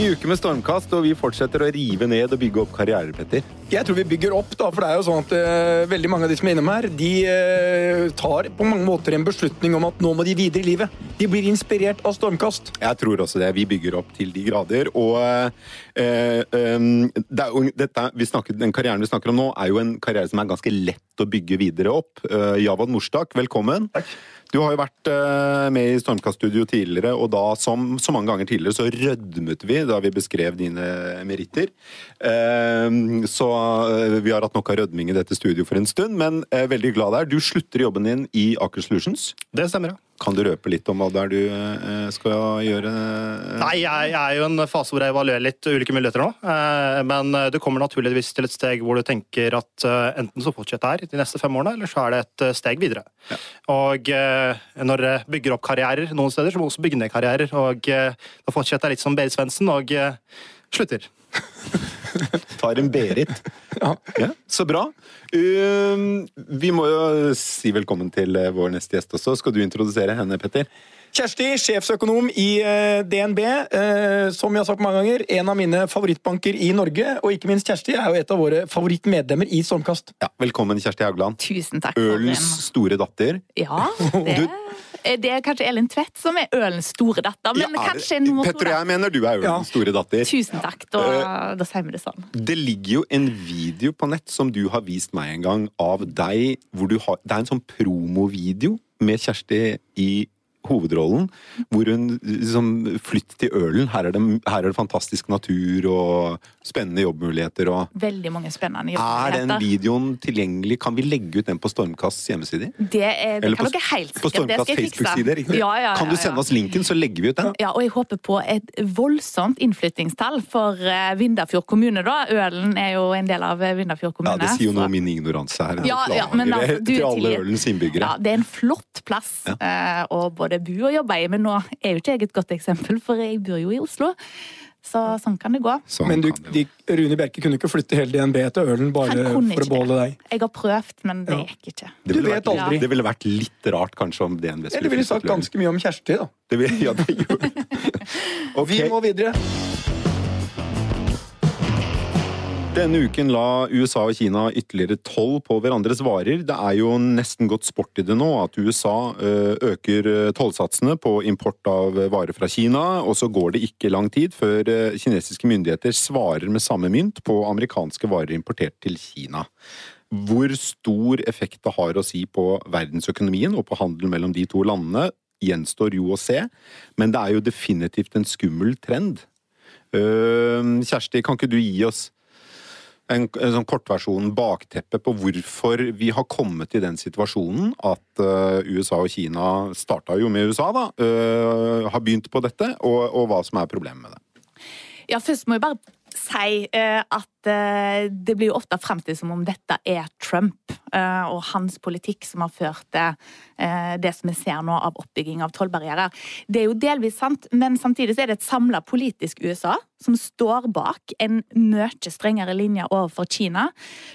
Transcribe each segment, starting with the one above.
Ny uke med stormkast, og vi fortsetter å rive ned og bygge opp karrierer, Petter. Jeg tror vi bygger opp, da, for det er jo sånn at uh, veldig mange av de som er innom her, de uh, tar på mange måter en beslutning om at nå må de videre i livet. De blir inspirert av stormkast. Jeg tror også det. Vi bygger opp til de grader. Og uh, eh, det dette, vi snakker, den karrieren vi snakker om nå, er jo en karriere som er ganske lett å bygge videre opp. Javad Morstak, velkommen. Takk. Du har jo vært eh, med i Stormkast-studio tidligere, og da, som så mange ganger tidligere, så rødmet vi da vi beskrev dine meritter. Eh, Så eh, vi har hatt nok av rødming i dette studio for en stund, men veldig glad der. Du slutter jobben din i Aker Solutions. Det stemmer, ja. Kan du røpe litt om hva det er du eh, skal gjøre? Nei, jeg, er jo i en fase hvor jeg evaluerer litt ulike muligheter nå. Eh, Men du kommer naturligvis til et steg hvor du tenker at eh, enten så fortsetter jeg her de neste fem årene, eller så er det et eh, steg videre. Og eh, når jeg bygger opp karrierer noen steder, så må du også bygge ned karrierer. Og eh, da fortsetter jeg litt som Berit Svendsen og eh, slutter. Tar en Berit. Ja. Ja, så bra. Um, vi må jo si velkommen til eh, vår neste gjest også. Skal du introdusere henne, Petter? Kjersti, sjefsøkonom i eh, DNB. eh, Som jeg har sagt mange ganger, en av mine favorittbanker i Norge. Og ikke minst Kjersti er jo et av våre favorittmedlemmer i Stormkast. Ja, velkommen, Kjersti Haugland. Tusen takk for Ølens en store datter. Ja, det, det er kanskje Elin Tvedt som er ølens store datter, men Ja, kanskje noe Petter og jeg mener du er ølens Ja. store datter. Tusen takk, da, Da sier det sånn. Det ligger jo en video på nett som du har vist meg en gang, av deg hvor du har Det er en sånn promovideo med Kjersti i hovedrollen, hvor hun liksom Flytt til Ølen. Her er, det, her er det fantastisk natur og spennende jobbmuligheter og Veldig mange spennende Er den videoen tilgjengelig? Kan vi legge ut den på Stormkasts hjemmesider? Det, er, det kan på- dere helt sikkert. På Stormkast skal jeg fikse. Facebook-side? riktig? Ja, ja, ja, Kan du sende oss linken, så legger vi ut den? Ja, og jeg håper på et voldsomt innflyttingstall for eh, Vindafjord kommune, da. Ølen er jo en del av Vindafjord Vindafjord Ja, kommune. Det sier jo noe om min ignoranse her. Ja, ja, men altså, du til alle. Ølens innbyggere. Ja, det er en flott plass Ja. eh, å både bo og jobbe i, men nå er jo ikke jeg et godt eksempel, for jeg bor jo i Oslo. Så sånn kan det gå. Sånn Men du, de, Rune Bjerke kunne ikke flytte hele DNB til Ølen bare for å beholde deg. Jeg har prøvd, men det Ja. gikk ikke. Det Du ville vet vært- aldri. Det ville vært litt rart kanskje om DNB skulle Eller ville sagt ganske mye om Kjersti, da. Det vil, ja, det det. Vi må videre. Denne uken la USA og Kina ytterligere toll på hverandres varer. Det er jo nesten gått sport i det nå at USA øker ø, tollsatsene på import av varer fra Kina, og så går det ikke lang tid før kinesiske myndigheter svarer med samme mynt på amerikanske varer importert til Kina. Hvor stor effekt det har å si på verdensøkonomien og på handel mellom de to landene, gjenstår jo å se, men det er jo definitivt en skummel trend. Kjersti, kan ikke du gi oss en, en sånn kortversjon, bakteppet på hvorfor vi har kommet i den situasjonen at uh, USA og Kina starta jo med USA, da, Uh, har begynt på dette, og, og hva som er problemet med det. Ja, først må jeg bare si eh, at eh, det blir jo ofte fremstilt som om dette er Trump eh, og hans politikk som har ført til det som vi ser nå av oppbygging av tollbarrierer. Det er jo delvis sant, men samtidig er det et samla politisk USA som står bak en mye strengere linje overfor Kina,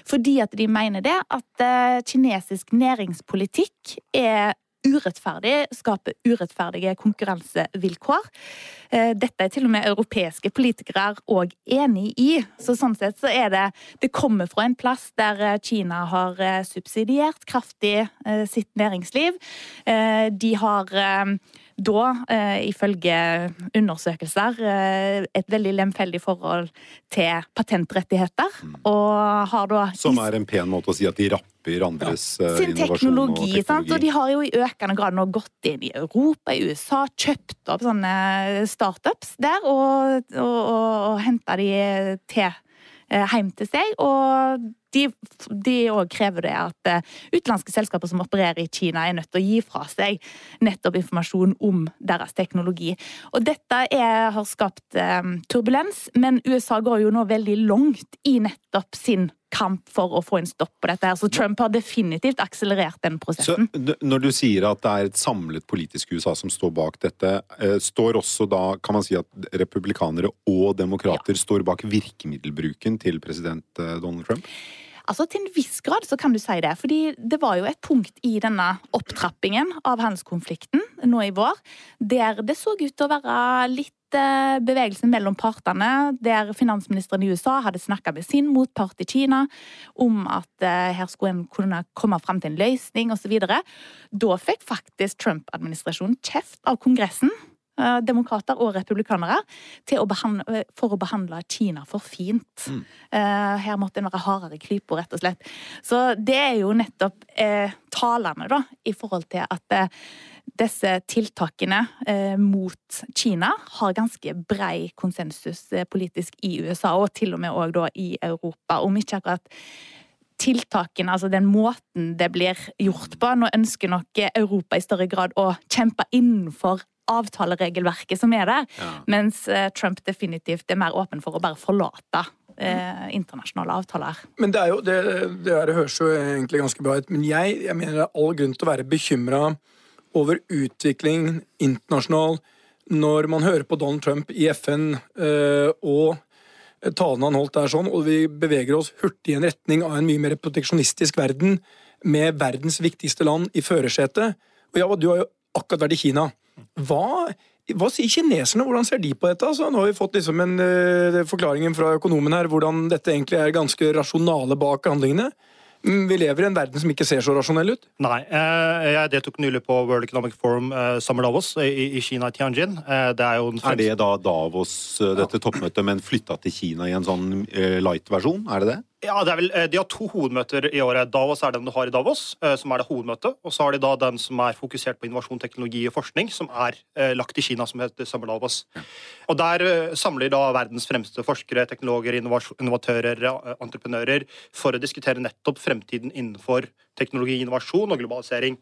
fordi at de mener det at kinesisk næringspolitikk er urettferdig, skaper urettferdige konkurransevilkår. Eh, Dette er til og med europeiske politikere òg enig i. Så sånn sett så er det Det kommer fra en plass der eh, Kina har eh, subsidiert kraftig sitt næringsliv. De har da, eh, ifølge undersøkelser, eh, et veldig lemfeldig forhold til patentrettigheter. Og har da Som er en pen måte å si at de rapper andres ja. sin innovasjon teknologi, og Sant? Og de har jo i økende grad nå gått inn i Europa, i USA, kjøpt opp sånne startups der og, og, og, og henta de til eh, hjem til seg. Og de, også krever det at eh, utenlandske selskaper som opererer i Kina, er nødt til å gi fra seg nettopp informasjon om deres teknologi. Og dette er, har skapt um, turbulens, men USA går jo nå veldig langt i nettopp sin kamp for å få en stopp på dette. her, Så Trump har definitivt akselerert den prosessen. Så, når du sier at det er et samlet politisk USA som står bak dette, eh, står også da, kan man si at republikanere og demokrater står bak virkemiddelbruken til president Donald Trump? Altså Til en viss grad så kan du si det. fordi det var jo et punkt i denne opptrappingen av handelskonflikten nå i vår, der det så ut til å være litt bevegelsen mellom partene, der finansministeren i USA hadde snakka med sin motpart i Kina om at eh, her skulle en kunne komme fram til en løsning osv. Da fikk faktisk Trump-administrasjonen kjeft av Kongressen eh, demokrater og republikanere å behandle, for å behandle Kina for fint. Mm. Her måtte en være hardere i klypa, rett og slett. Så det er jo nettopp eh, talende, da, i forhold til at eh, disse tiltakene eh, mot Kina har ganske brei konsensus eh, politisk i USA, og til og med òg i Europa. Om ikke akkurat tiltakene, altså den måten det blir gjort på. Nå ønsker nok Europa i større grad å kjempe innenfor avtaleregelverket som er der, ja. mens eh, Trump definitivt er mer åpen for å bare forlate eh, internasjonale avtaler. Men Det er jo, det, det, det høres jo egentlig ganske bra ut, men jeg, jeg mener det er all grunn til å være bekymra over utvikling internasjonal når man hører på Donald Trump i FN eh, og talene han holdt der sånn, og vi beveger oss hurtig i en retning av en mye mer proteksjonistisk verden med verdens viktigste land i førersetet. Og ja, du har jo akkurat vært i Kina. Hva, hva sier kineserne? Hvordan ser de på dette? Altså, nå har vi fått liksom en uh, forklaringen fra økonomen her, hvordan dette egentlig er ganske rasjonale bak handlingene. Mm, vi lever i en verden som ikke ser så rasjonell ut? Nei. Eh, jeg deltok nylig på World Economic Forum eh, Summer Davos i Kina, Tianjin. Eh, det er, jo er det da Davos, dette toppmøtet, men flytta til Kina i en sånn light-versjon? Er det det? Ja, vel, eh, De har to hovedmøter i året. Davos er den du har i Davos, eh, som er det hovedmøtet. Og så har de da den som er fokusert på innovasjon, teknologi og forskning, som er eh, lagt i Kina, som heter Summer Davos. Og Der samler da verdens fremste forskere, teknologer, innovatører, entreprenører for å diskutere nettopp fremtiden innenfor teknologi, innovasjon og globalisering.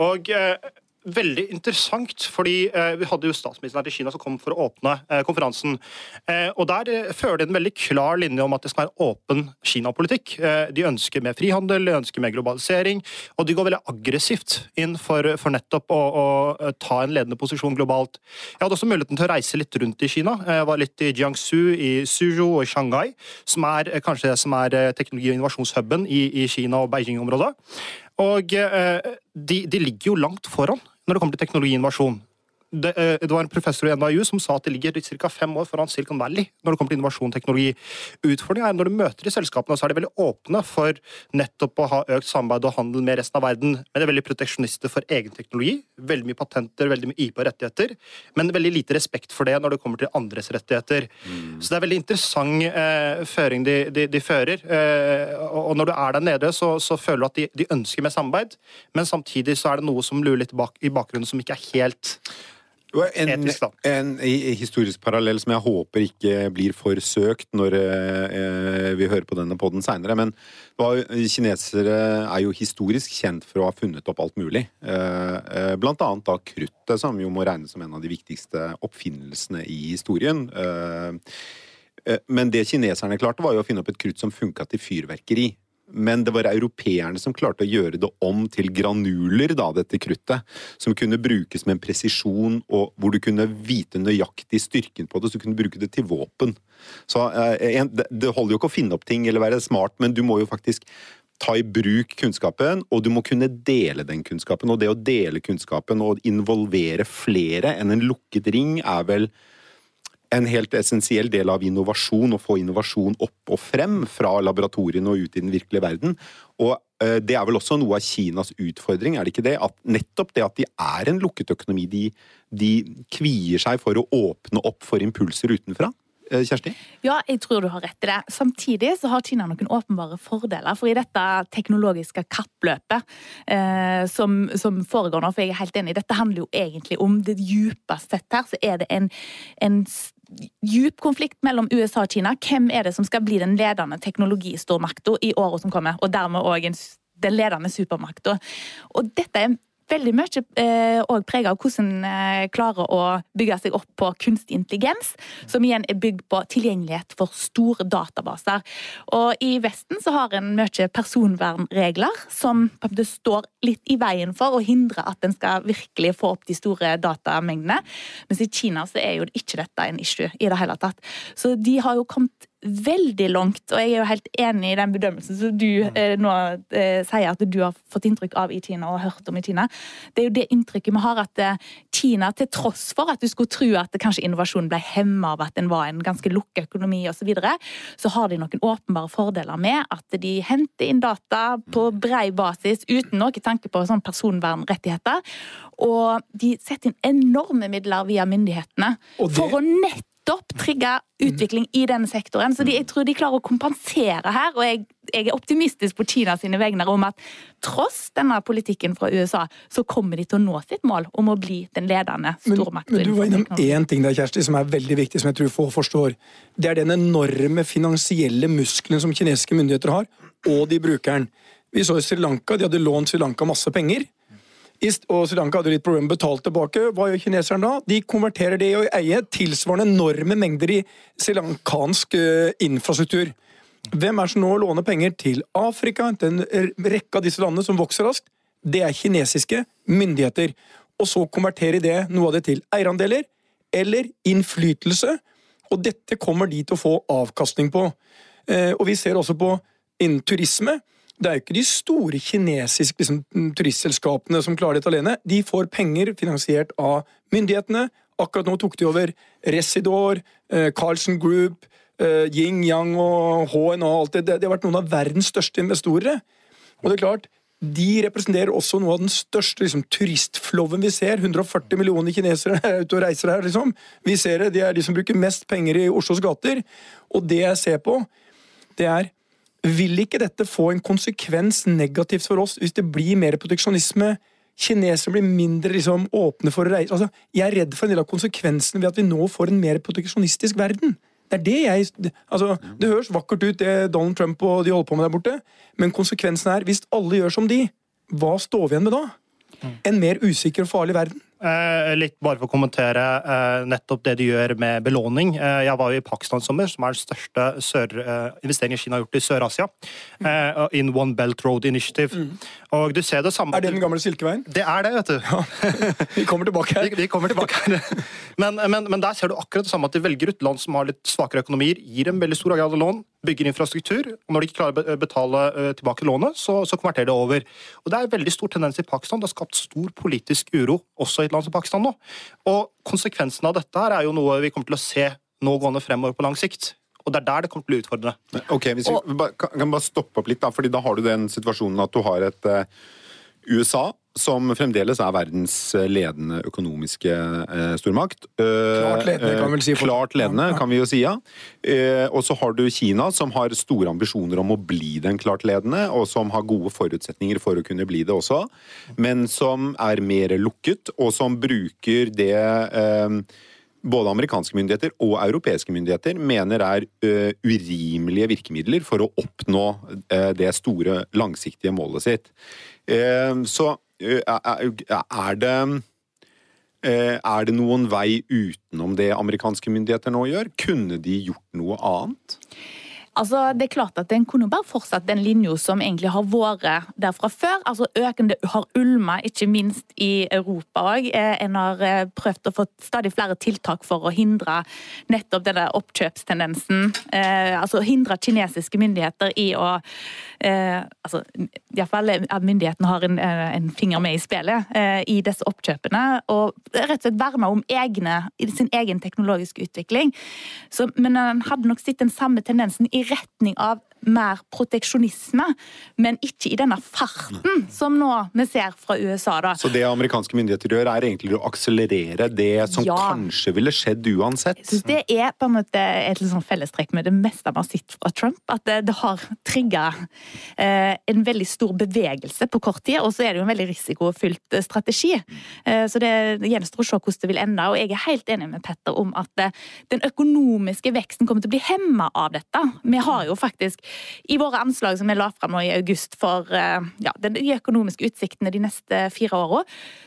Og veldig interessant, fordi eh, vi hadde jo statsministeren til Kina som kom for å åpne eh, konferansen. Eh, og Der fører de en veldig klar linje om at det skal være åpen Kina-politikk. De ønsker mer frihandel, de ønsker mer globalisering, og de går veldig aggressivt inn for, for nettopp å, å, ta en ledende posisjon globalt. Jeg hadde også muligheten til å reise litt rundt i Kina. Jeg var litt i Jiangsu, i Suzhou og i Shanghai, som er kanskje det som er teknologi- og innovasjonshuben i, i Kina og Beijing-området. Og de, de ligger jo langt foran når det kommer til teknologiinnovasjon det, eh, det, var en professor i NIU som sa at det ligger ca. fem år foran Silicon Valley når det kommer til innovasjon og teknologi. Utfordringen er når du møter de selskapene, så er de veldig åpne for nettopp å ha økt samarbeid og handel med resten av verden. Men de er veldig proteksjonister for egen teknologi. Veldig mye patenter, veldig mye IP og rettigheter. Men veldig lite respekt for det når det kommer til andres rettigheter. Mm. Så det er veldig interessant eh, føring de, de, de fører. Eh, og når du er der nede, så, så føler du at de, de, ønsker mer samarbeid, men samtidig så er det noe som lurer litt bak, i bakgrunnen som ikke er helt en, etisk, da. En, historisk parallell som jeg håper ikke blir for søkt når eh, vi hører på denne poden seinere. Men var, kinesere er jo historisk kjent for å ha funnet opp alt mulig. Eh, eh, blant annet da kruttet, som jo må regnes som en av de viktigste oppfinnelsene i historien. Eh, eh, men det kineserne klarte, var jo å finne opp et krutt som funka til fyrverkeri men det var europeerne som klarte å gjøre det om til granuler, da, dette kruttet. Som kunne brukes med en presisjon, og hvor du kunne vite nøyaktig styrken på det, så du kunne bruke det til våpen. Så eh, Det holder jo ikke å finne opp ting eller være smart, men du må jo faktisk ta i bruk kunnskapen, og du må kunne dele den kunnskapen. Og det å dele kunnskapen og involvere flere enn en lukket ring er vel en helt essensiell del av innovasjon, å få innovasjon opp og frem fra laboratoriene og ut i den virkelige verden. Og eh, det er vel også noe av Kinas utfordring, er det ikke det? At nettopp det at de er en lukket økonomi, de, de kvier seg for å åpne opp for impulser utenfra. Eh, Kjersti? Ja, jeg tror du har rett i det. Samtidig så har Kina noen åpenbare fordeler. For i dette teknologiske kappløpet eh, som, som, foregår nå, for jeg er helt enig, dette handler jo egentlig om det djupeste sett her, så er det en, en djup konflikt mellom USA og Kina. Hvem er det som skal bli den ledende teknologistormakta i året som kommer? Og dermed òg den ledende supermakta. Og dette er veldig mye eh, prega av hvordan en eh, klarer å bygge seg opp på kunstig intelligens, som igjen er bygd på tilgjengelighet for store databaser. Og I Vesten så har en mye personvernregler som det står litt i veien for å hindre at en skal virkelig få opp de store datamengdene. Mens i Kina så er jo ikke dette en issue i det hele tatt. Så de har jo kommet veldig langt, og jeg er jo helt enig i den bedømmelsen som du eh, nå eh, sier at du har fått inntrykk av i Kina og hørt om i Kina. Det er jo det inntrykket vi har at eh, Kina, til tross for at du skulle tro at kanskje innovasjonen ble hemma av at en var en ganske lukket økonomi osv., så, videre, så har de noen åpenbare fordeler med at de henter inn data på brei basis uten noe tanke på sånn personvernrettigheter. Og de setter inn enorme midler via myndighetene det... for å nett nettopp trigge utvikling i denne sektoren. Så de, jeg tror de klarer å kompensere her. Og jeg, jeg er optimistisk på Kina sine vegne om at tross denne politikken fra USA, så kommer de til å nå sitt mål om å bli den ledende stormakten. Men, men, du var innom én ting der, Kjersti, som er veldig viktig, som jeg tror få forstår. Det er den enorme finansielle muskelen som kinesiske myndigheter har, og de bruker den. Vi så i Sri Lanka, de hadde lånt Sri Lanka masse penger og Sri Lanka hadde litt problemer med å betale tilbake. Hva gjør kineserne da? De konverterer det i å eie tilsvarende enorme mengder i srilankansk uh, infrastruktur. Hvem er det som nå låner penger til Afrika, til en rekke av disse landene som vokser raskt? Det er kinesiske myndigheter. Og så konverterer de noe av det til eierandeler eller innflytelse. Og dette kommer de til å få avkastning på. Uh, og vi ser også på innen turisme det er jo ikke de store kinesiske liksom, turistselskapene som klarer dette alene. De får penger finansiert av myndighetene. Akkurat nå tok de over Residor, eh, Carlsen Group, eh, Ying Yang og HNA og alt det. Det har vært noen av verdens største investorer. Og det er klart, de representerer også noe av den største liksom, turistfloven vi ser. 140 millioner kinesere er ute og reiser her. liksom. Vi ser det, De er de som bruker mest penger i Oslos gater. Og det jeg ser på, det er vil ikke dette få en konsekvens negativt for oss hvis det blir mer proteksjonisme? Kinesere blir mindre liksom, åpne for å reise altså, Jeg er redd for en del av konsekvensene ved at vi nå får en mer proteksjonistisk verden. Det er det jeg altså, Det høres vakkert ut, det Donald Trump og de holder på med der borte, men konsekvensen er hvis alle gjør som de, hva står vi igjen med da? En mer usikker og farlig verden? Eh, litt bare for å kommentere eh, nettopp det de gjør med belåning. Eh, jeg var jo i Pakistan sommer, som er den største sør, investeringen Kina har gjort i Sør-Asia. In One Belt Road Initiative. Mm. Og du ser det samme Er det den gamle Silkeveien? Det er det, vet du. Ja. vi kommer tilbake her. Vi, vi kommer tilbake her. men, men, men, der ser du akkurat det samme, at de velger ut land som har litt svakere økonomier, gir en veldig stor grad av lån, bygger infrastruktur. og Når de ikke klarer å betale tilbake lånet, så, så konverterer det over. Og Det er en veldig stor tendens i Pakistan. Det har skapt stor politisk uro også i et land som Pakistan nå. Og konsekvensen av dette her er jo noe vi kommer til å se nå gående fremover på lang sikt. Og det er der det kommer til å bli utfordrende. Ok, hvis vi og, kan bare stoppe opp litt, da, fordi da har du den situasjonen at du har et uh, USA som fremdeles er verdens eh, ledende økonomiske eh, stormakt. Klart ledende, kan vi vel si. Klart ledende, kan vi jo si, ja. og så har du Kina, som har store ambisjoner om å bli den klart ledende, og som har gode forutsetninger for å kunne bli det også, men som er mer lukket, og som bruker det både amerikanske myndigheter og europeiske myndigheter mener er uh, urimelige virkemidler for å oppnå uh, det store, langsiktige målet sitt. Uh, så er det er det noen vei utenom det amerikanske myndigheter nå gjør? Kunne de gjort noe annet? Altså, det er klart at En kunne bare fortsatt den linja som egentlig har vært der fra før. altså Økende har ulma, ikke minst i Europa òg. Eh, en har eh, prøvd å få stadig flere tiltak for å hindre nettopp denne oppkjøpstendensen. Eh, altså Hindre kinesiske myndigheter i å eh, altså, Iallfall at myndighetene har en, eh, en, finger med i spillet eh, i disse oppkjøpene. Og rett og slett verne om egne, sin egen teknologiske utvikling. Så, men en hadde nok sett den samme tendensen i retning av mer proteksjonisme, men ikke i denne farten som nå vi ser fra USA. Da. Så det amerikanske myndigheter gjør, er egentlig å akselerere det som ja. kanskje ville skjedd uansett? Jeg synes Det er på en måte et sånn fellestrekk med det meste vi har sett fra Trump. At det, det har trigga eh, en veldig stor bevegelse på kort tid, og så er det jo en veldig risikofylt strategi. Eh, så det gjenstår å se hvordan det vil ende. Og jeg er helt enig med Petter om at eh, den økonomiske veksten kommer til å bli hemma av dette. Vi har jo faktisk i våre anslag som vi la fram nå i august for eh, ja, de økonomiske utsiktene de neste fire åra,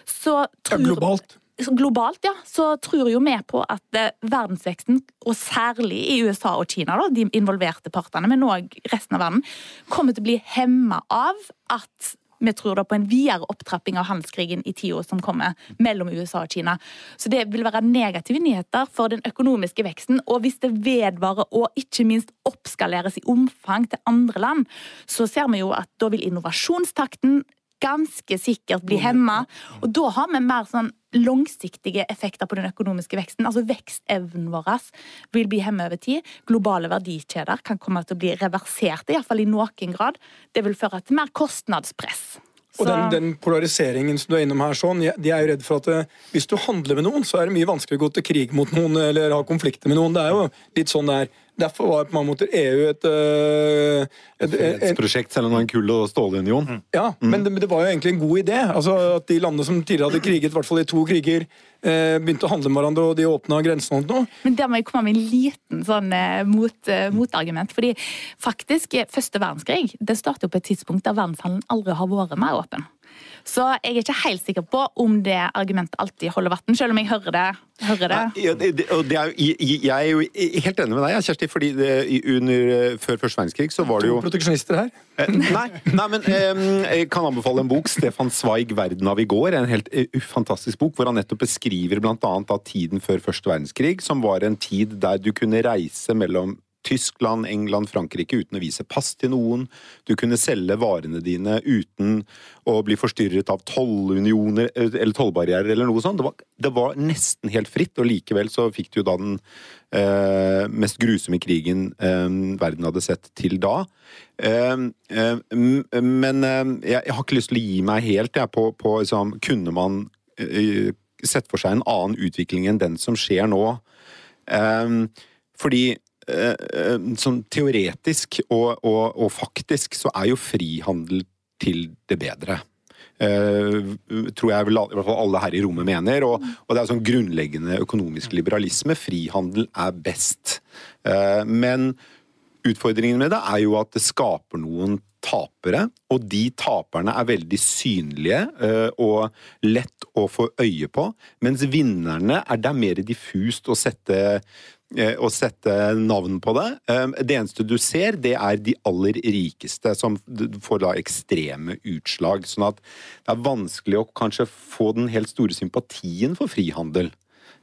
så tror globalt. Globalt, ja, så tror jo vi på at eh, verdensveksten, og særlig i USA og Kina, da, de involverte partene, men òg resten av verden, kommer til å bli hemma av at Vi tror da på en videre opptrapping av handelskrigen i tida som kommer mellom USA og Kina. Så det vil være negative nyheter for den økonomiske veksten. Og hvis det vedvarer og ikke minst oppskaleres i omfang til andre land, så ser vi jo at da vil innovasjonstakten ganske sikkert bli hemma. Og da har vi mer sånn langsiktige effekter på den økonomiske veksten. Altså Vekstevnen vår vil bli hemmet over tid. Globale verdikjeder kan komme til å bli reverserte, iallfall i noen grad. Det vil føre til mer kostnadspress. Og den, den, polariseringen som du er innom her, sånn, de er jo redd for at eh, hvis du handler med noen, så er det mye vanskeligere å gå til krig mot noen eller ha konflikter med noen. Det er jo litt sånn det er. Derfor var på mange måter EU et, et, et, et prosjekt, selv om det var en kull- og stålunion. Mm. Ja, mm. men, det, det, var jo egentlig en god idé. Altså At de landene som tidligere hadde kriget, i hvert fall i to kriger, eh, begynte å handle med hverandre, og de åpna grensene og nå. Men der må jeg komme med en liten sånn eh, mot, eh, motargument. fordi faktisk, eh, første verdenskrig det startet jo på et tidspunkt der verdenshandelen aldri har vært mer åpen. Så jeg er ikke helt sikker på om det argumentet alltid holder vann, selv om jeg hører det. Hører det. Ja, det, det, det er jeg er jo helt enig med deg, Kjersti. fordi under, Før første verdenskrig så var det jo To proteksjonister her. Eh, nei, nei, men jeg kan anbefale en bok. Stefan Zweig 'Verden av i går'. En helt ufantastisk fantastisk bok hvor han nettopp beskriver bl.a. tiden før første verdenskrig, som var en tid der du kunne reise mellom Tyskland, England, Frankrike uten å vise pass til noen. Du kunne selge varene dine uten å bli forstyrret av tollunioner eh, eller tollbarrierer eller noe sånt. Det var, det var, nesten helt fritt, og likevel så fikk du da den eh, mest grusomme krigen eh, verden hadde sett til da. Eh, eh men eh, jeg, jeg, har ikke lyst til å gi meg helt jeg, på, på liksom, Kunne man sett for seg en annen utvikling enn den som skjer nå? fordi Eh, eh, sånn teoretisk og, og, og, faktisk så er jo frihandel til det bedre. Uh, tror jeg i hvert fall alle her i rommet mener. Og, og det er sånn grunnleggende økonomisk liberalisme. Frihandel er best. Uh, men utfordringen med det er jo at det skaper noen tapere, og de taperne er veldig synlige uh, og lett å få øye på, mens vinnerne er det mer diffust å sette å sette navn på det. Eh, det eneste du ser, det er de aller rikeste, som får da ekstreme utslag. Sånn at det er vanskelig å kanskje få den helt store sympatien for frihandel.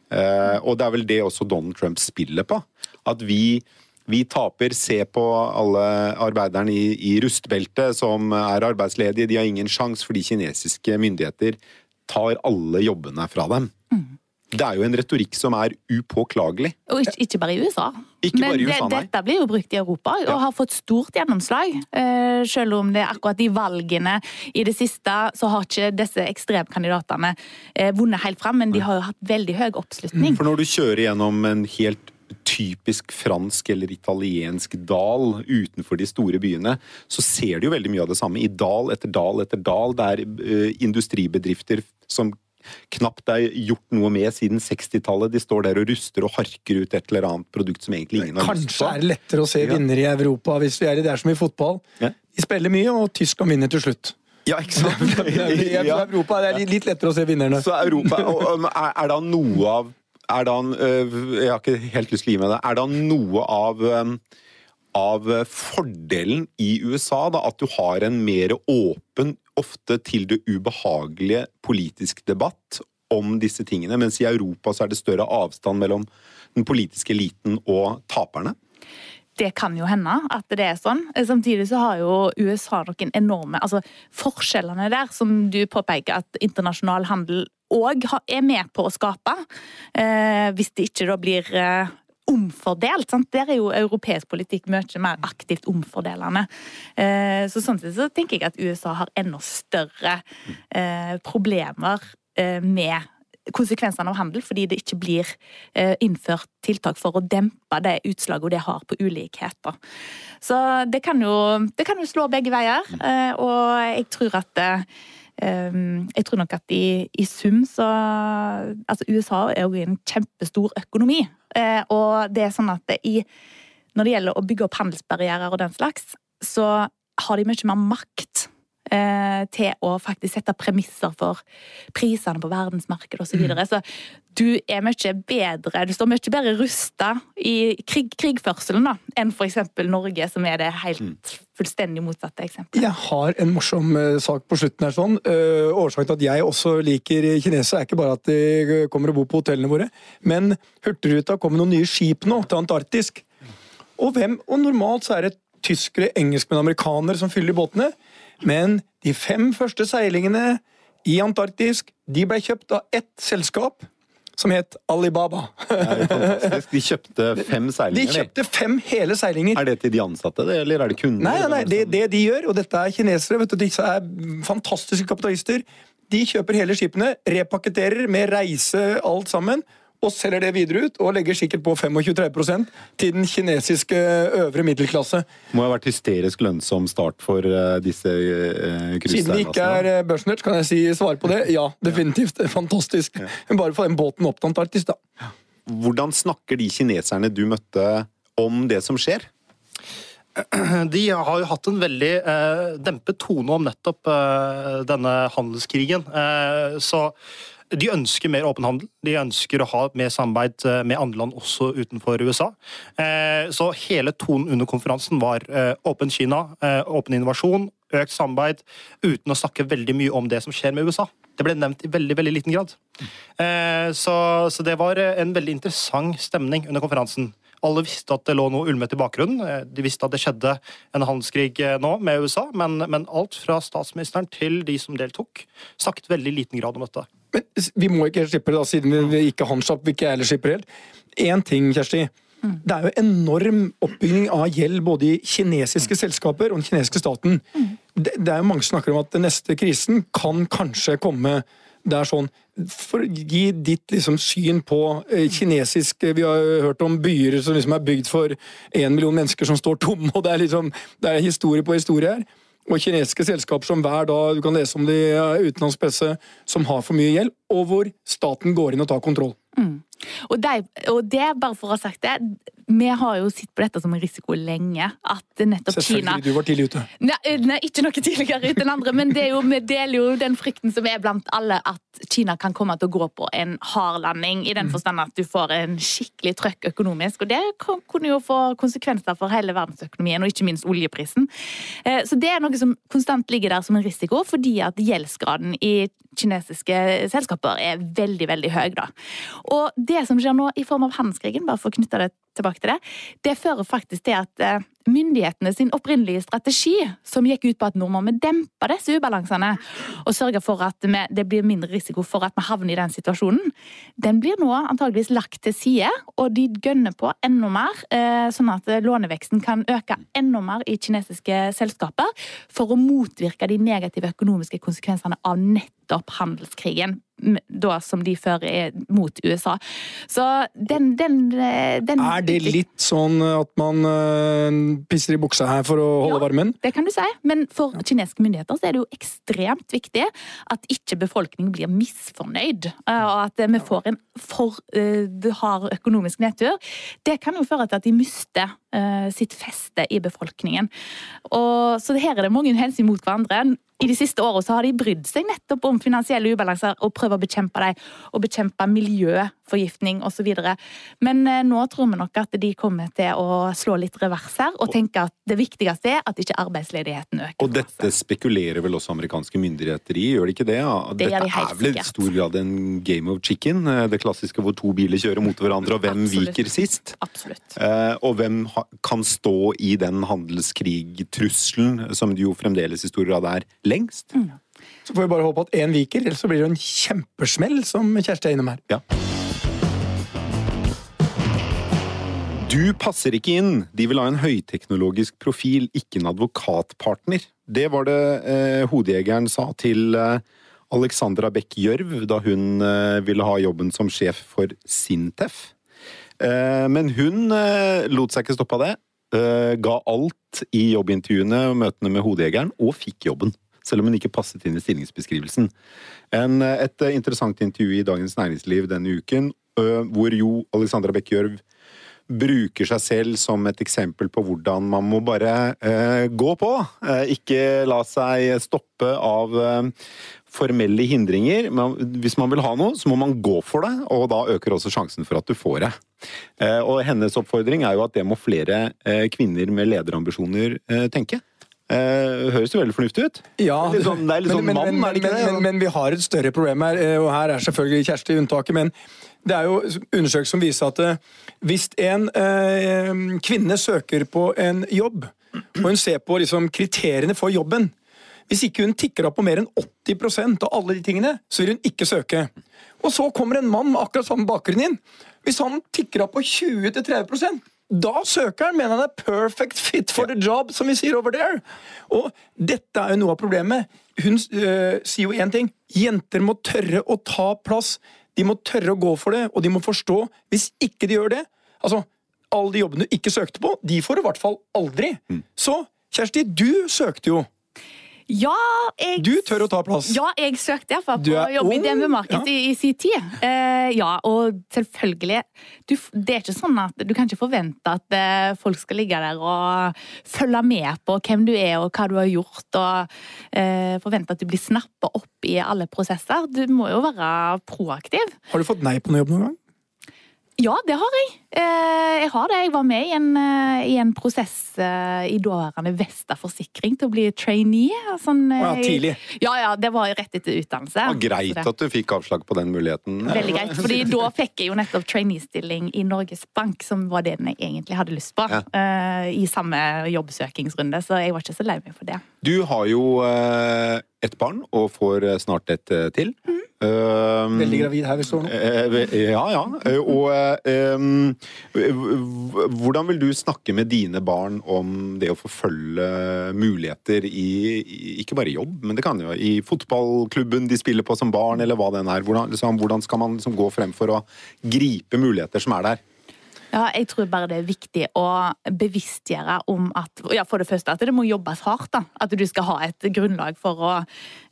Eh, og det er vel det også Donald Trump spiller på. At vi vi taper. Se på alle arbeiderne i, i rustbeltet som er arbeidsledige. De har ingen sjanse fordi kinesiske myndigheter tar alle jobbene fra dem. Mm. Det er jo en retorikk som er upåklagelig. Og ikke, ikke bare i USA. Ikke Men bare i USA, det, dette blir jo brukt i Europa og ja. har fått stort gjennomslag. Uh, selv om det er akkurat i valgene i det siste så har ikke disse ekstremkandidatene uh, vunnet helt fram, men de har jo hatt veldig høy oppslutning. For når du kjører gjennom en helt typisk fransk eller italiensk dal utenfor de store byene, så ser du jo veldig mye av det samme. I dal etter dal etter dal. Det er uh, industribedrifter som knapt er gjort noe med siden 60-tallet. De står der og ruster og harker ut et eller annet produkt som egentlig ingen har lyst på. Kanskje er det lettere å se vinnere i Europa hvis vi er i det er som i fotball. De spiller mye, og Tyskland vinner til slutt. Ja, ikke sant? I Europa det er litt lettere å se vinnerne. Så Europa, er, da noe av er da, øh, Jeg har ikke helt lyst til å gi meg det. Er da noe av av fordelen i USA, da, at du har en mer åpen, ofte til det ubehagelige politisk debatt om disse tingene, mens i Europa så er det større avstand mellom den politiske eliten og taperne? Det kan jo hende at det er sånn. Samtidig så har jo USA noen enorme altså Forskjellene der, som du påpeker at internasjonal handel òg er med på å skape. Eh, hvis det ikke da blir eh, omfordelt. Sant? Der er jo europeisk politikk mye mer aktivt omfordelende. Eh, så sånn sett så tenker jeg at USA har enda større eh, problemer eh, med konsekvensene av handel, fordi det ikke blir innført tiltak for å dempe det utslaget det har på ulikheter. Så det kan jo, det kan jo slå begge veier, og jeg tror at jeg tror nok at i, i sum så Altså, USA er jo en kjempestor økonomi. Eh, og det er sånn at det i, når det gjelder å bygge opp handelsbarrierer og den slags, så har de mye mer makt til å faktisk sette premisser for prisene på verdensmarkedet osv. Så, videre. så du er mye bedre, du står mye bedre rusta i krig, krigførselen da, enn f.eks. Norge, som er det helt fullstendig motsatte eksempelet. Jeg har en morsom uh, sak på slutten her. sånn. Uh, årsaken til at jeg også liker kinesere, er ikke bare at de kommer og bor på hotellene våre, men Hurtigruta kom med noen nye skip nå til Antarktis. Og, hvem, og normalt så er det tyskere, engelskmenn og amerikanere som fyller båtene. Men de fem første seilingene i Antarktis de ble kjøpt av ett selskap som het Alibaba. de kjøpte fem seilinger? De kjøpte fem hele seilinger. Er det til de ansatte, eller er det kunder? Nei, nei, nei det, det, de gjør, og dette er kinesere, vet du, disse er fantastiske kapitalister. De kjøper hele skipene, repaketterer med reise, alt sammen, og selger det videre ut, og legger sikkert på 25-30 til den kinesiske øvre middelklasse. Må ha vært hysterisk lønnsom start for uh, disse uh, Siden det ikke er børsnert, kan jeg si svare på det. Ja, definitivt. Fantastisk. Bare få den båten opp til Antarktis, da. Hvordan snakker de kineserne du møtte om det som skjer? De har jo hatt en veldig eh, dempet tone om nettopp eh, denne handelskrigen. Eh, så de ønsker mer åpen handel. De ønsker å ha mer samarbeid eh, med andre land også utenfor USA. Eh, så hele tonen under konferansen var eh, åpen Kina, åpen innovasjon, økt samarbeid, uten å snakke veldig mye om det som skjer med USA. Det ble nevnt i veldig veldig liten grad. Så, det var en veldig interessant stemning under konferansen. Alle visste at det lå noe ulmet i bakgrunnen. De visste at det skjedde en handelskrig nå med USA, men, men alt fra statsministeren til de som deltok, snakket veldig liten grad om dette. Men vi må ikke slippe det, da, siden vi ikke han slapp, vi ikke heller slipper helt. Én ting, Kjersti. Mm. Det er jo enorm oppbygging av gjeld både i kinesiske selskaper og den kinesiske staten. Mm. Det, det, er jo Mange som snakker om at den neste krisen kan kanskje komme det er sånn, for Gi ditt liksom, syn på eh, kinesisk Vi har hørt om byer som liksom er bygd for én million mennesker som står tomme. og Det er liksom, det er historie på historie her og kinesiske selskaper som hver dag du kan lese om det utenlandspresse, som har for mye gjeld, og hvor staten går inn og tar kontroll. Mm. Og, de, og, det, bare for å ha sagt det, vi har jo sett på dette som en risiko lenge. At nettopp Kina Selvfølgelig, du var tidlig ute. Nei, nei, ikke noe tidligere ute enn andre, men jo, vi deler jo den frykten som er blant alle, at Kina kan komme til å gå på en hard landing. I den mm. forstand at du får en skikkelig trøkk økonomisk. Og det kunne jo få konsekvenser for hele verdensøkonomien, og ikke minst oljeprisen. Eh, så det er noe som konstant ligger der som en risiko, fordi at gjeldsgraden i kinesiske selskaper er veldig, veldig høy. da. Og det som skjer nå i form av handelskrigen, bare for å knytte det tilbake til det, det fører faktisk til at eh, myndighetene sin opprinnelige strategi, som gikk ut på at nå må vi dempe disse ubalansene og sørge for at det blir mindre risiko for at vi havner i den situasjonen, den blir nå antageligvis lagt til side, og de gønner på enda mer, eh, sånn at låneveksten kan øke enda mer i kinesiske selskaper for å motvirke de negative økonomiske konsekvensene av nettopp handelskrigen da som de fører mot USA. Så den, den, den Er det litt sånn at man uh, pisser i buksa her for å holde ja, varmen? Det kan du si, men for kinesiske myndigheter så er det jo ekstremt viktig at ikke befolkningen blir misfornøyd, og at vi får en for uh, hard økonomisk nedtur. Det kan jo føre til at de mister sitt feste i befolkningen. Og, så her er det mange hensyn mot hverandre i de siste årene så har de brydd seg nettopp om finansielle ubalanser og prøver å bekjempe dem. Og bekjempe miljøforgiftning osv. Men eh, nå tror vi nok at de kommer til å slå litt revers her og tenke at det viktigste er at ikke arbeidsledigheten øker. Og dette spekulerer vel også amerikanske myndigheter i, gjør de ikke det? Ja? Det dette de er vel i stor grad en game of chicken? Eh, det klassiske hvor to biler kjører mot hverandre, og hvem Absolutt. viker sist? Absolutt. Eh, og hvem kan stå i den handelskrigtrusselen som det jo fremdeles i stor grad er lengst. Mm. Så får vi bare håpe at én viker, ellers så blir det en kjempesmell, som Kjersti er innom her. Ja. Du passer ikke inn. De vil ha en høyteknologisk profil, ikke en advokatpartner. Det var det eh, hodejegeren sa til eh, Alexandra Beck Gjørv da hun eh, ville ha jobben som sjef for Sintef. Eh, men hun eh, lot seg ikke stoppe av det. Eh, ga alt i jobbintervjuene og møtene med hodejegeren, og fikk jobben selv om hun ikke passet inn i stillingsbeskrivelsen. En, et interessant intervju i Dagens Næringsliv denne uken, hvor jo Alexandra Bekkjørv bruker seg selv som et eksempel på hvordan man må bare eh, gå på. Ikke la seg stoppe av eh, formelle hindringer. Men hvis man vil ha noe, så må man gå for det, og da øker også sjansen for at du får det. Eh, og hennes oppfordring er jo at det må flere eh, kvinner med lederambisjoner eh, tenke. Eh, høres jo veldig fornuftig ut. Ja, det er litt sånn, er litt sånn men, mann, men, er det ikke det? Men, men, vi har et større problem her, og her er selvfølgelig Kjersti unntaket. Men det er jo undersøkelser som viser at hvis en eh, kvinne søker på en jobb, og hun ser på liksom, kriteriene for jobben Hvis ikke hun tikker opp på mer enn 80% av alle de tingene, så vil hun ikke søke. Og så kommer en mann med akkurat samme bakgrunn inn. Hvis han tikker opp på 20-30% da søker han, mener han er perfect fit for the job, som vi sier over there. Og dette er jo noe av problemet. Hun øh, sier jo én ting. Jenter må tørre å ta plass. De må tørre å gå for det, og de må forstå. Hvis ikke de gjør det Altså, alle de jobbene du ikke søkte på, de får du i hvert fall aldri. Så Kjersti, du søkte jo. Ja, jeg Du tør å ta plass. Ja, jeg søkte iallfall på jobb i DNB Market ja. i, i sin tid. Uh, ja, og selvfølgelig du, Det er ikke sånn at Du kan ikke forvente at uh, folk skal ligge der og følge med på hvem du er og hva du har gjort, og uh, forvente at du blir snappa opp i alle prosesser. Du må jo være proaktiv. Har du fått nei på noe jobb noen gang? Ja, det har jeg. Eh, jeg har det. Jeg var med i en, eh, i en prosess eh, i daværende Vesta Forsikring til å bli trainee. Sånn, ja, tidlig. Ja, ja, det var rett etter utdannelse. Det var greit at du fikk avslag på den muligheten. Veldig greit, fordi da fikk jeg jo nettopp trainee-stilling i Norges Bank, som var det jeg egentlig hadde lyst på, Ja. i samme jobbsøkingsrunde, så jeg var ikke så lei meg for det. Du har jo eh, et barn, og får eh, snart et til. til. Um, Veldig gravid her vi står nå. Uh, Ja, ja. Eh, Og eh, um, hvordan vil du snakke med dine barn om det å forfølge muligheter i, i ikke bare jobb, men det kan jo i fotballklubben de spiller på som barn, eller hva den er. Hvordan, liksom, hvordan skal man liksom gå frem for å gripe muligheter som er der? Ja, jeg tror bare det er viktig å bevisstgjøre om at ja, For det første at det må jobbes hardt. da. At du skal ha et grunnlag for å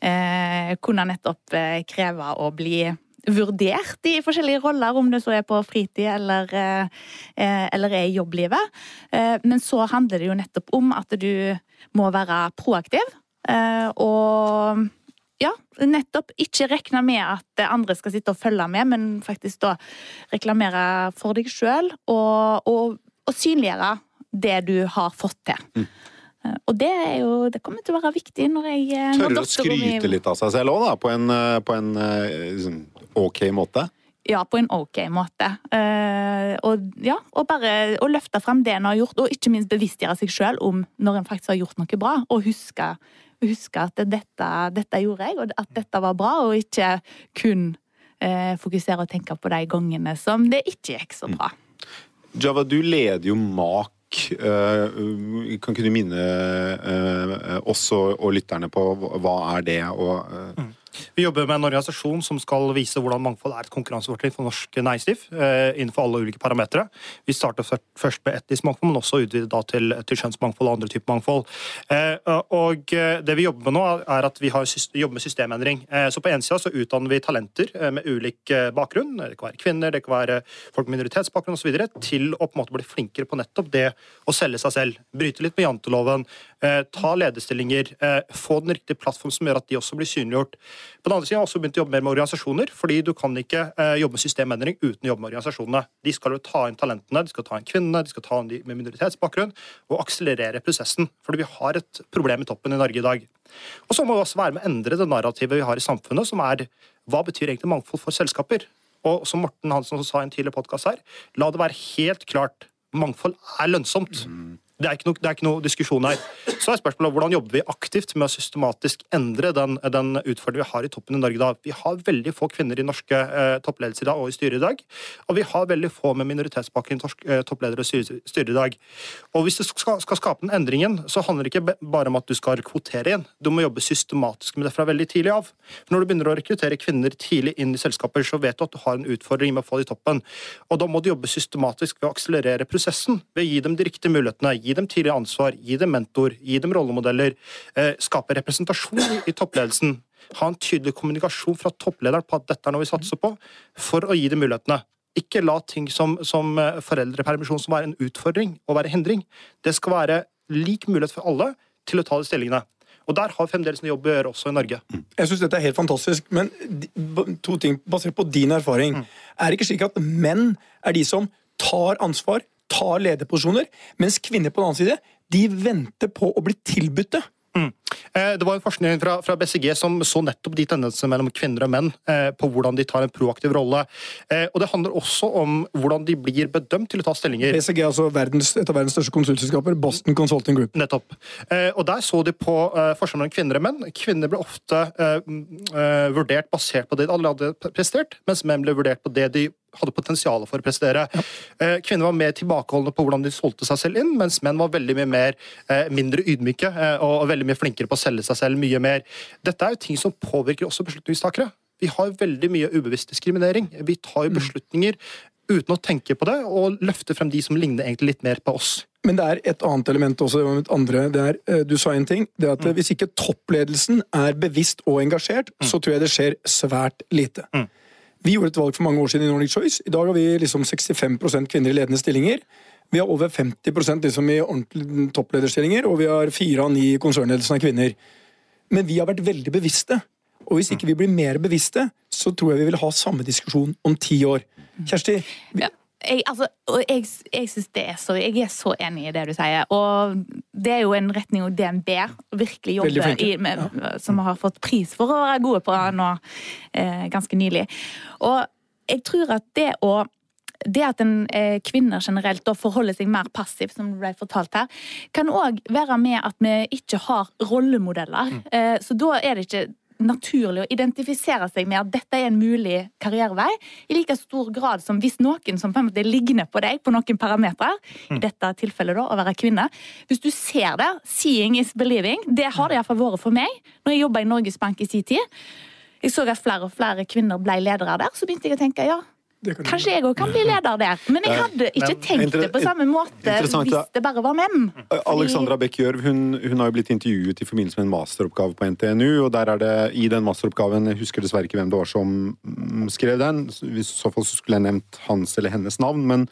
eh, kunne nettopp eh, kreve å bli vurdert i forskjellige roller, om det så er på fritid eller, eh, eh, eller er i jobblivet. Eh, men så handler det jo nettopp om at du må være proaktiv. Eh, og ja, nettopp ikke regne med at andre skal sitte og følge med, men faktisk da reklamere for deg sjøl og, og, og synliggjøre det du har fått til. Mm. Og det er jo Det kommer til å være viktig når jeg eh, Tørre å skryte litt av seg selv òg, da, på en, eh, på en eh, liksom, ok måte. Ja, på en ok måte. Uh, og ja, og bare å løfte frem det en har gjort, og ikke minst bevisstgjøre seg sjøl om når en faktisk har gjort noe bra, og huske, huske at dette, dette gjorde jeg, og at dette var bra, og ikke kun eh, fokusere og tenke på de gangene som det ikke gikk så bra. Java, du leder jo MAK. Eh, kan ikke du minne eh, oss og, og lytterne på hva er det? Og, eh, Vi jobber med en organisasjon som skal vise hvordan mangfold er et konkurransefortrinn for norsk næringsliv eh, innenfor alle ulike parametere. Vi starter først- med etnisk mangfold, men også utvidet da til, til kjønnsmangfold og andre typer mangfold. Eh, og eh, det vi jobber med nå, er at vi har jobber med systemendring. Så på en sida så utdanner vi talenter med ulik bakgrunn, det kan være kvinner, det kan være folk med minoritetsbakgrunn osv., til å på en måte bli flinkere på nettopp det å selge seg selv. Bryte litt med janteloven, ta lederstillinger, eh, få den riktige plattform som gjør at de også blir synliggjort. På den andre siden har jeg også begynt å jobbe mer med organisasjoner, fordi du kan ikke eh, jobbe med systemendring uten å jobbe med organisasjonene. De skal jo ta inn talentene, de skal ta inn kvinnene, de skal ta inn de med minoritetsbakgrunn, og akselerere prosessen. Fordi vi har et problem i toppen i Norge i dag. Og så må vi også være med å endre det narrativet vi har i samfunnet, som er hva betyr egentlig mangfold for selskaper? Og som Morten Hansen sa i en tidligere podkast her, la det være helt klart mangfold er lønnsomt. Det er, ikke noe, er ikke noe diskusjon her. Så er spørsmålet hvordan jobber vi aktivt med å systematisk endre den, den utfordringen vi har i toppen i Norge da. Vi har veldig få kvinner i norske eh, toppledelser i dag og i styret i dag. Og vi har veldig få med minoritetsbakgrunn i eh, toppledere og styre i dag. Og hvis du skal, skal skape den endringen, så handler det ikke bare om at du skal kvotere igjen. Du må jobbe systematisk med det fra veldig tidlig av. For når du begynner å rekruttere kvinner tidlig inn i selskaper, så vet du at du har en utfordring med å få det i toppen. Og da må du jobbe systematisk ved å akselerere prosessen, ved å gi dem de riktige mulighetene, gi dem tidlig ansvar, gi dem mentor, gi dem rollemodeller, eh, skape representasjon i, toppledelsen. Ha en tydelig kommunikasjon fra topplederen på at dette er noe vi satser på, for å gi dem mulighetene. Ikke la ting som, som eh, foreldrepermisjon som være en utfordring og være hindring. Det skal være lik mulighet for alle til å ta de stillingene. Og der har vi fremdeles en jobb å gjøre også i Norge. Jeg syns dette er helt fantastisk, men to ting basert på din erfaring. Mm. Er det ikke slik at menn er de som tar ansvar, tar lederposisjoner, mens kvinner på den annen side de venter på å bli tilbudt det? Mm. Eh, det var en forskning fra, fra, BCG som så nettopp de tendensene mellom kvinner og menn eh, på hvordan de tar en proaktiv rolle. Eh, og Det handler også om hvordan de blir bedømt til å ta stillinger. BCG er altså verdens, et av verdens største konsultselskaper, Boston Consulting Group. Nettopp. Og Der så de på forskjellen mellom kvinner og menn. Kvinner ble ofte vurdert basert på det de allerede hadde prestert, mens menn ble vurdert på det de hadde potensial for å prestere. Ja. Eh, kvinner var mer tilbakeholdne på hvordan de solgte seg selv inn, mens menn var veldig mye mer, eh, mindre ydmyke eh, og veldig mye flinkere på å selge seg selv mye mer. Dette er jo ting som påvirker også beslutningstakere. Vi har veldig mye ubevisst diskriminering. Vi tar jo mm. beslutninger uten å tenke på det, og løfter frem de som ligner egentlig litt mer på oss. Men det er et annet element også. Det Andre, er, du sa en ting. det at mm. Hvis ikke toppledelsen er bevisst og engasjert, mm. så tror jeg det skjer svært lite. Mm. Vi gjorde et valg for mange år siden i Nordic Choice. I dag har vi liksom 65% kvinner i ledende stillinger. Vi har over 50% liksom i topplederstillinger, og vi har fire av ni i konsernledelsen av kvinner. Men vi har vært veldig bevisste. Og hvis ikke vi blir mer bevisste, så tror jeg vi vil ha samme diskusjon om ti år. Kjersti? Ja jeg, altså, jeg, jeg synes det er så Jeg er så enig i det du sier. Og det er jo en retning hvor DNB virkelig jobber i, med, ja. som har fått pris for å være gode på nå eh, ganske nylig. Og jeg tror at det å det at en eh, kvinner generelt da forholder seg mer passiv, som ble fortalt her, kan òg være med at vi ikke har rollemodeller. Mm. Eh, så da er det ikke naturlig å identifisere seg med at dette er en mulig karrierevei, i like stor grad som hvis noen som på en måte ligner på deg på noen parametere, i mm. dette tilfellet da, å være kvinne Hvis du ser det, seeing is believing, det har det iallfall vært for meg når jeg jobba i Norges Bank i sin tid. Jeg så at flere og flere kvinner ble ledere der, så begynte jeg å tenke ja, Kanskje jeg òg kan bli leder der. Men jeg hadde ikke tenkt det på samme måte hvis det bare var menn. Fordi... Alexandra Bech Gjørv hun, hun, har jo blitt intervjuet i forbindelse med en masteroppgave på NTNU. og der er det i den masteroppgaven, Jeg husker dessverre ikke hvem det var som mm, skrev den. I så fall skulle jeg nevnt hans eller hennes navn. men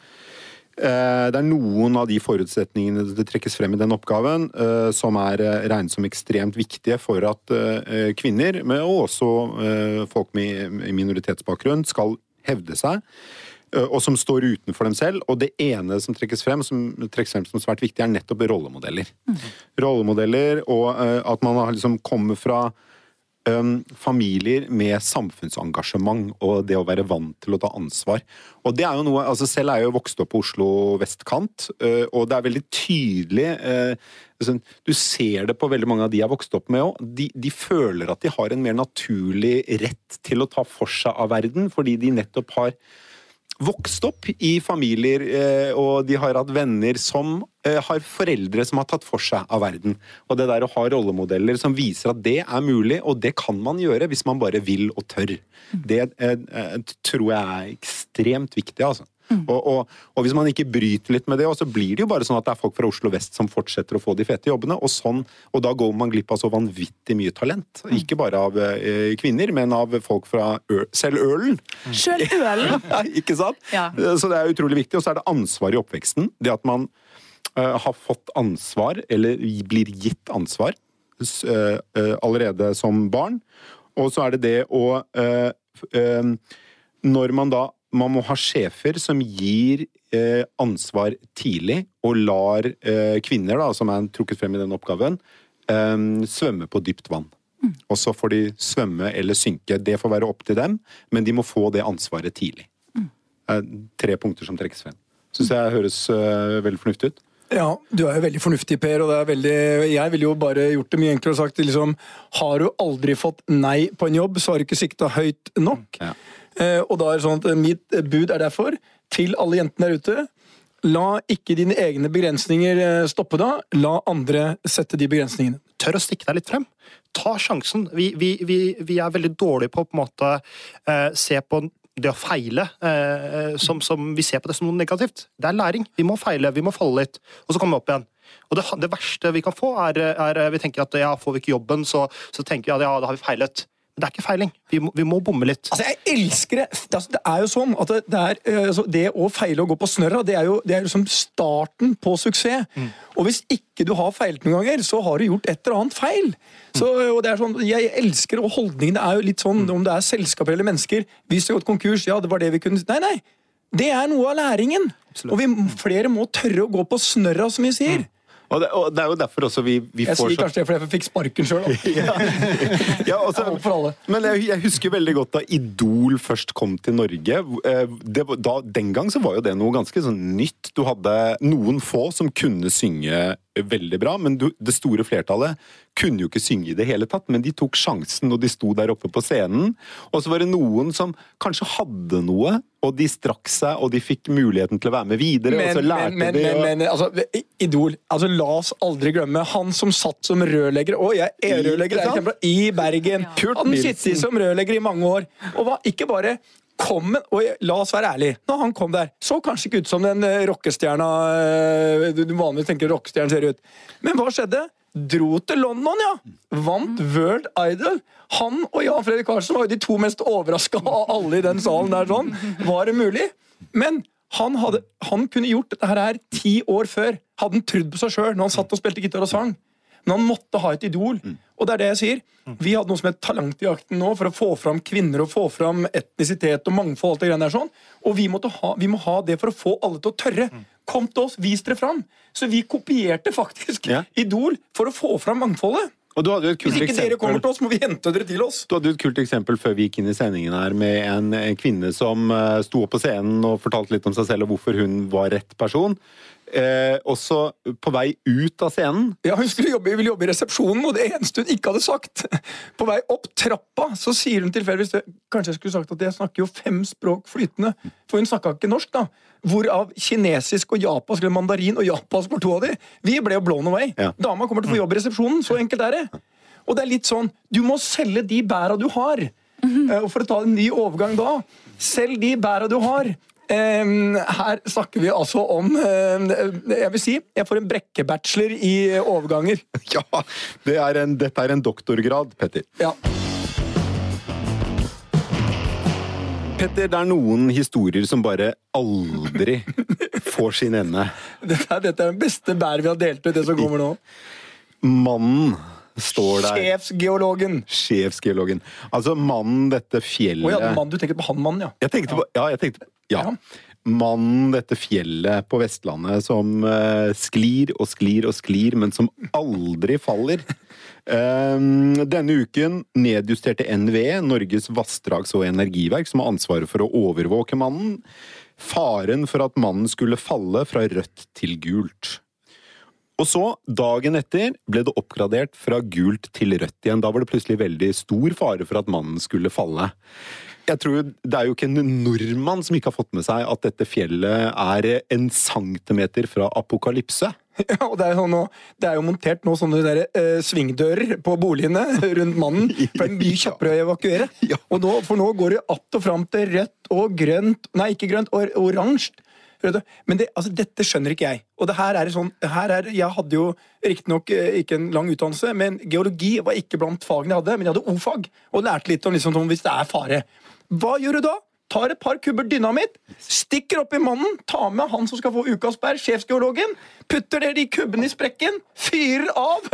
eh, det er noen av de forutsetningene det trekkes frem i den oppgaven eh, som er eh, regnet som ekstremt viktige for at kvinner, og også folk med minoritetsbakgrunn, skal hevde seg, og som står utenfor dem selv. Og det ene som trekkes frem som trekkes frem som svært viktig, er nettopp rollemodeller. Mm. Rollemodeller, og at man har liksom kommet fra familier med samfunnsengasjement og det å være vant til å ta ansvar. Og det er jo noe, altså Selv er jeg jo vokst opp på Oslo vestkant, uh, og det er veldig tydelig uh, liksom, Du ser det på veldig mange av de jeg har vokst opp med òg. De, de, føler at de har en mer naturlig rett til å ta for seg av verden, fordi de nettopp har vokst opp i familier, eh, og de har hatt venner som eh, har foreldre som har tatt for seg av verden. Og det der å ha rollemodeller som viser at det er mulig, og det kan man gjøre hvis man bare vil og tør, det eh, tror jeg er ekstremt viktig, altså. Mm. Og, og, og, hvis man ikke bryter litt med det, så blir det jo bare sånn at det er folk fra Oslo vest som fortsetter å få de fete jobbene, og, sånn, og da går man glipp av så vanvittig mye talent. Mm. Ikke bare av eh, kvinner, men av folk fra ø, selv ølen. Mm. Selv ølen? ikke sant? Ja. Så det er utrolig viktig. Og så er det ansvar i oppveksten. Det at man uh, har fått ansvar, eller blir gitt ansvar, uh, uh, allerede som barn. Og så er det det å Når man da man må ha sjefer som gir eh, ansvar tidlig, og lar eh, kvinner, da, som er trukket frem i den oppgaven, eh, svømme på dypt vann. Mm. Og så får de svømme eller synke. Det får være opp til dem, men de må få det ansvaret tidlig. Mm. tre punkter som trekkes frem. Syns jeg høres uh, veldig fornuftig ut. Ja, du er jo veldig fornuftig, Per. og det er veldig, Jeg ville jo bare gjort det mye enklere og sagt liksom Har du aldri fått nei på en jobb, så har du ikke sikta høyt nok. Ja. Eh, og da er det sånn at mitt bud er derfor, til alle jentene der ute La ikke dine egne begrensninger eh, stoppe da, la andre sette de begrensningene. Tør å stikke deg litt frem. Ta sjansen. Vi, vi, vi, vi er veldig dårlige på å på en måte eh, se på det å feile eh, som, som, Vi ser på det som noe negativt. Det er læring. Vi må feile, vi må falle litt, og så komme opp igjen. Og det, det verste vi kan få, er, er vi tenker at ja, får vi ikke jobben, så, så tenker vi at ja, da har vi feilet. Det er ikke feiling. Vi må, vi må bomme litt. Altså, Jeg elsker det! Altså, det er jo sånn at det, er, eh, altså, det å feile og gå på snørra, det er jo det er liksom starten på suksess. Og hvis ikke du har feilet noen ganger, så har du gjort et eller annet feil. Så, og det er sånn, Jeg elsker og Det er jo litt sånn om det er selskaper eller mennesker. Hvis det har gått konkurs, ja, det var det vi kunne Nei, nei! Det er noe av læringen. Og vi, flere må tørre å gå på snørra, som vi sier. Og det, og det er jo derfor også vi, vi Jeg får sier kanskje det fordi jeg fikk sparken sjøl. ja, alt for alle. Men jeg, jeg husker veldig godt da Idol først kom til Norge. eh, Det, da, den gang så var jo det noe ganske sånn nytt. Du hadde noen få som kunne synge veldig bra, men du, det store flertallet kunne jo ikke synge i det hele tatt. Men de tok sjansen, og de sto der oppe på scenen. Og så var det noen som kanskje hadde noe, og de strakk seg, og de fikk muligheten til å være med videre. og så Men, lærte men, men, de men, men altså, Idol altså, La oss aldri glemme han som satt som rørlegger Å, jeg er I- rørlegger er kjempebra, i Bergen. Kurt Han sittet som rørlegger i mange år. Og var ikke bare kom og La oss være ærlige. Når han kom der, så kanskje ikke ut som den eh, rockestjerna eh, du du vanligvis tenker rockestjernen ser ut. Men hva skjedde? Dro til London, ja. Vant World Idol. Han og Jan Fredrik Karlsen var jo de to mest overraska av alle i den salen der. sånn. Var det mulig? Men han, hadde, han kunne gjort dette her, ti år før. Hadde han trodd på seg sjøl når han satt og spilte gitar og sang. Men han måtte ha et idol. Og det er det jeg sier. Vi hadde noe som het Talent i jakten nå, for å få fram kvinner og få fram etnisitet og mangfold. alt det greiene der sånn. Og vi, ha, vi må ha det for å få alle til å tørre. Kom til oss, vis dere fram. Så vi kopierte faktisk Ja. Idol for å få fram mangfoldet. Og du hadde et kult Hvis ikke dere kommer til oss, må vi hente dere til oss. Du hadde et kult eksempel før vi gikk inn i sendingen her med en, en kvinne som eh, sto opp på scenen og fortalte litt om seg selv og hvorfor hun var rett person. Eh, også på vei ut av scenen Ja, Hun skulle jobbe, ville jobbe i resepsjonen, og det eneste hun ikke hadde sagt På vei opp trappa så sier hun tilfeldigvis. Kanskje jeg skulle sagt at jeg snakker jo fem språk flytende. For hun snakka ikke norsk, da. Hvorav kinesisk og japansk, eller mandarin og japansk var to av de. Vi ble jo blown away. Ja. Dama kommer til å få jobb i resepsjonen. Så enkelt er det. Og det er litt sånn Du må selge de bæra du har. Eh, Og for å ta en ny overgang da Selg de bæra du har. Em, her snakker vi altså om Jeg vil si jeg får en brekkebachelor i overganger. Ja, det er en, dette er en doktorgrad, Petter. Ja. Petter, det er noen historier som bare aldri får sin ende. Dette, er- dette er den beste bær vi har delt ut, det som kommer nå. Mannen står der. Sjefsgeologen. Sjefsgeologen. Altså mannen, dette fjellet Å ja, mann, du tenkte på han mannen, ja. Jeg tenkte på Ja, jeg tenkte Ja. Ja. Mannen, dette fjellet på Vestlandet som eh, sklir og sklir og sklir, men som aldri faller. Um, denne uken nedjusterte NVE, Norges vassdrags- og energiverk, som har ansvaret for å overvåke mannen, faren for at mannen skulle falle fra rødt til gult. Og så, dagen etter, ble det oppgradert fra gult til rødt igjen. Da var det plutselig veldig stor fare for at mannen skulle falle. Jeg tror Det er jo ikke en nordmann som ikke har fått med seg at dette fjellet er en centimeter fra apokalypse. Ja, og det er, jo sånn nå, det er jo montert nå sånne der, eh, svingdører på boligene rundt mannen. For det er mye kjappere å evakuere. Ja. Og nå, for nå går det att og fram til rødt og grønt Nei, ikke grønt, or oransje. Men det, altså, dette skjønner ikke jeg. Og det her er sånn, her er, Jeg hadde jo riktignok eh, ikke en lang utdannelse, men geologi var ikke blant fagene jeg hadde. Men jeg hadde o-fag og lærte litt om liksom, sånn, hvis det er fare. Hva gjør du da? Tar et par kubber dynamitt, stikker opp i mannen, tar med han som skal få ukas bær, sjefsgeologen, putter det i kubbene i sprekken, fyrer av,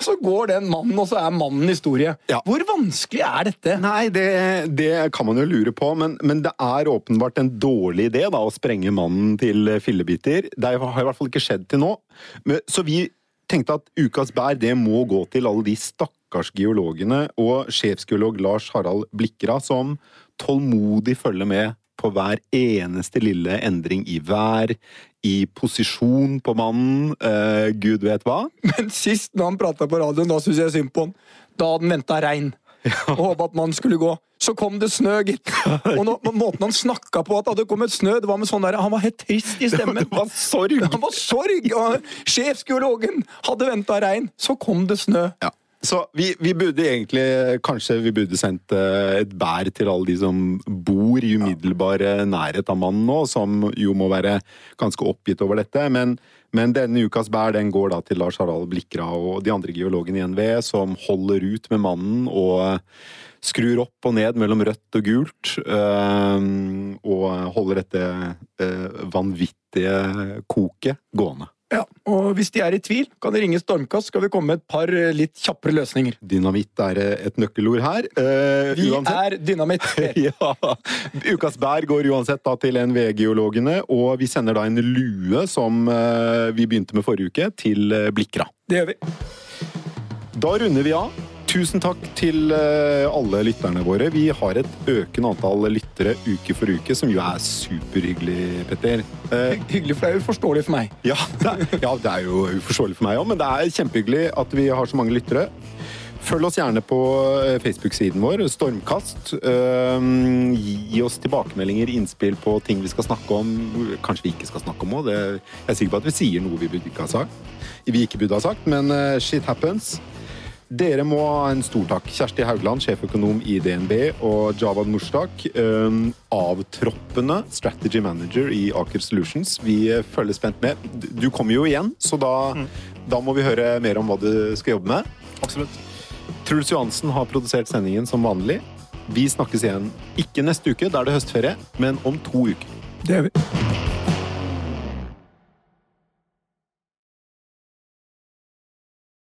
så går den mannen, og så er mannen historie. Ja. Hvor vanskelig er dette? Nei, det, det kan man jo lure på, men, men det er åpenbart en dårlig idé da, å sprenge mannen til fillebiter. Det har i hvert fall ikke skjedd til nå. Men, så vi tenkte at ukas bær det må gå til alle de stakkars geologene og sjefsgeolog Lars Harald Blikra, som tålmodig følge med på hver eneste lille endring i vær, i posisjon på mannen, uh, gud vet hva. Men sist når han prata på radioen, da syns jeg synd på han. Da hadde han venta regn. Og håpa at mannen skulle gå. Så kom det snø, gitt. Og nå, måten han snakka på at det hadde kommet snø, det var med sånn der, Han var helt trist i stemmen. Det var sorg! Han var sorg! Og sjefsgeologen hadde venta regn. Så kom det snø. Ja. Så vi, vi burde egentlig Kanskje vi burde sendt eh, et bær til alle de som bor i umiddelbar eh, nærhet av mannen nå, som jo må være ganske oppgitt over dette. Men, Men denne ukas bær den går da til Lars Harald Blikra og de andre geologene i NVE, som holder ut med mannen og skrur opp og ned mellom rødt og gult. og holder dette vanvittige koket gående. Ja, og hvis de er i tvil, kan de ringe Stormkast, skal vi komme med et par eh, litt kjappere løsninger. Dynamitt er eh, et nøkkelord her. Eh, Vi uansett- er dynamitt. ja. Ukas bær går uansett da til NVE-geologene, og vi sender da en lue som eh, vi begynte med forrige uke, til Blikra. Det gjør vi. Da runder vi av. Tusen takk til eh, alle lytterne våre. Vi har et økende antall lyttere uke for uke, som jo er superhyggelig, Petter. Eh, Hyggelig, for det er uforståelig for meg. ja, det er, ja, det er jo uforståelig for meg òg, men det er kjempehyggelig at vi har så mange lyttere. Følg oss gjerne på eh, Facebook-siden vår, Stormkast. Um, gi oss tilbakemeldinger, innspill på ting vi skal snakke om. Kanskje vi ikke skal snakke om òg. Jeg er sikker på at vi sier noe vi ikke ha sagt. Vi ikke burde ha sagt, men eh, shit happens. Dere må ha en stor takk. Kjersti Haugland, sjeføkonom i DNB, og Javad Mushtak, avtroppende strategy manager i Aker Solutions. Vi eh, følger spent med. Du kommer jo igjen, så da, da må vi høre mer om hva du skal jobbe med. Absolutt. Truls Johansen har produsert sendingen som vanlig. Vi snakkes igjen ikke neste uke, da er det høstferie, men om to uker. Det gjør vi.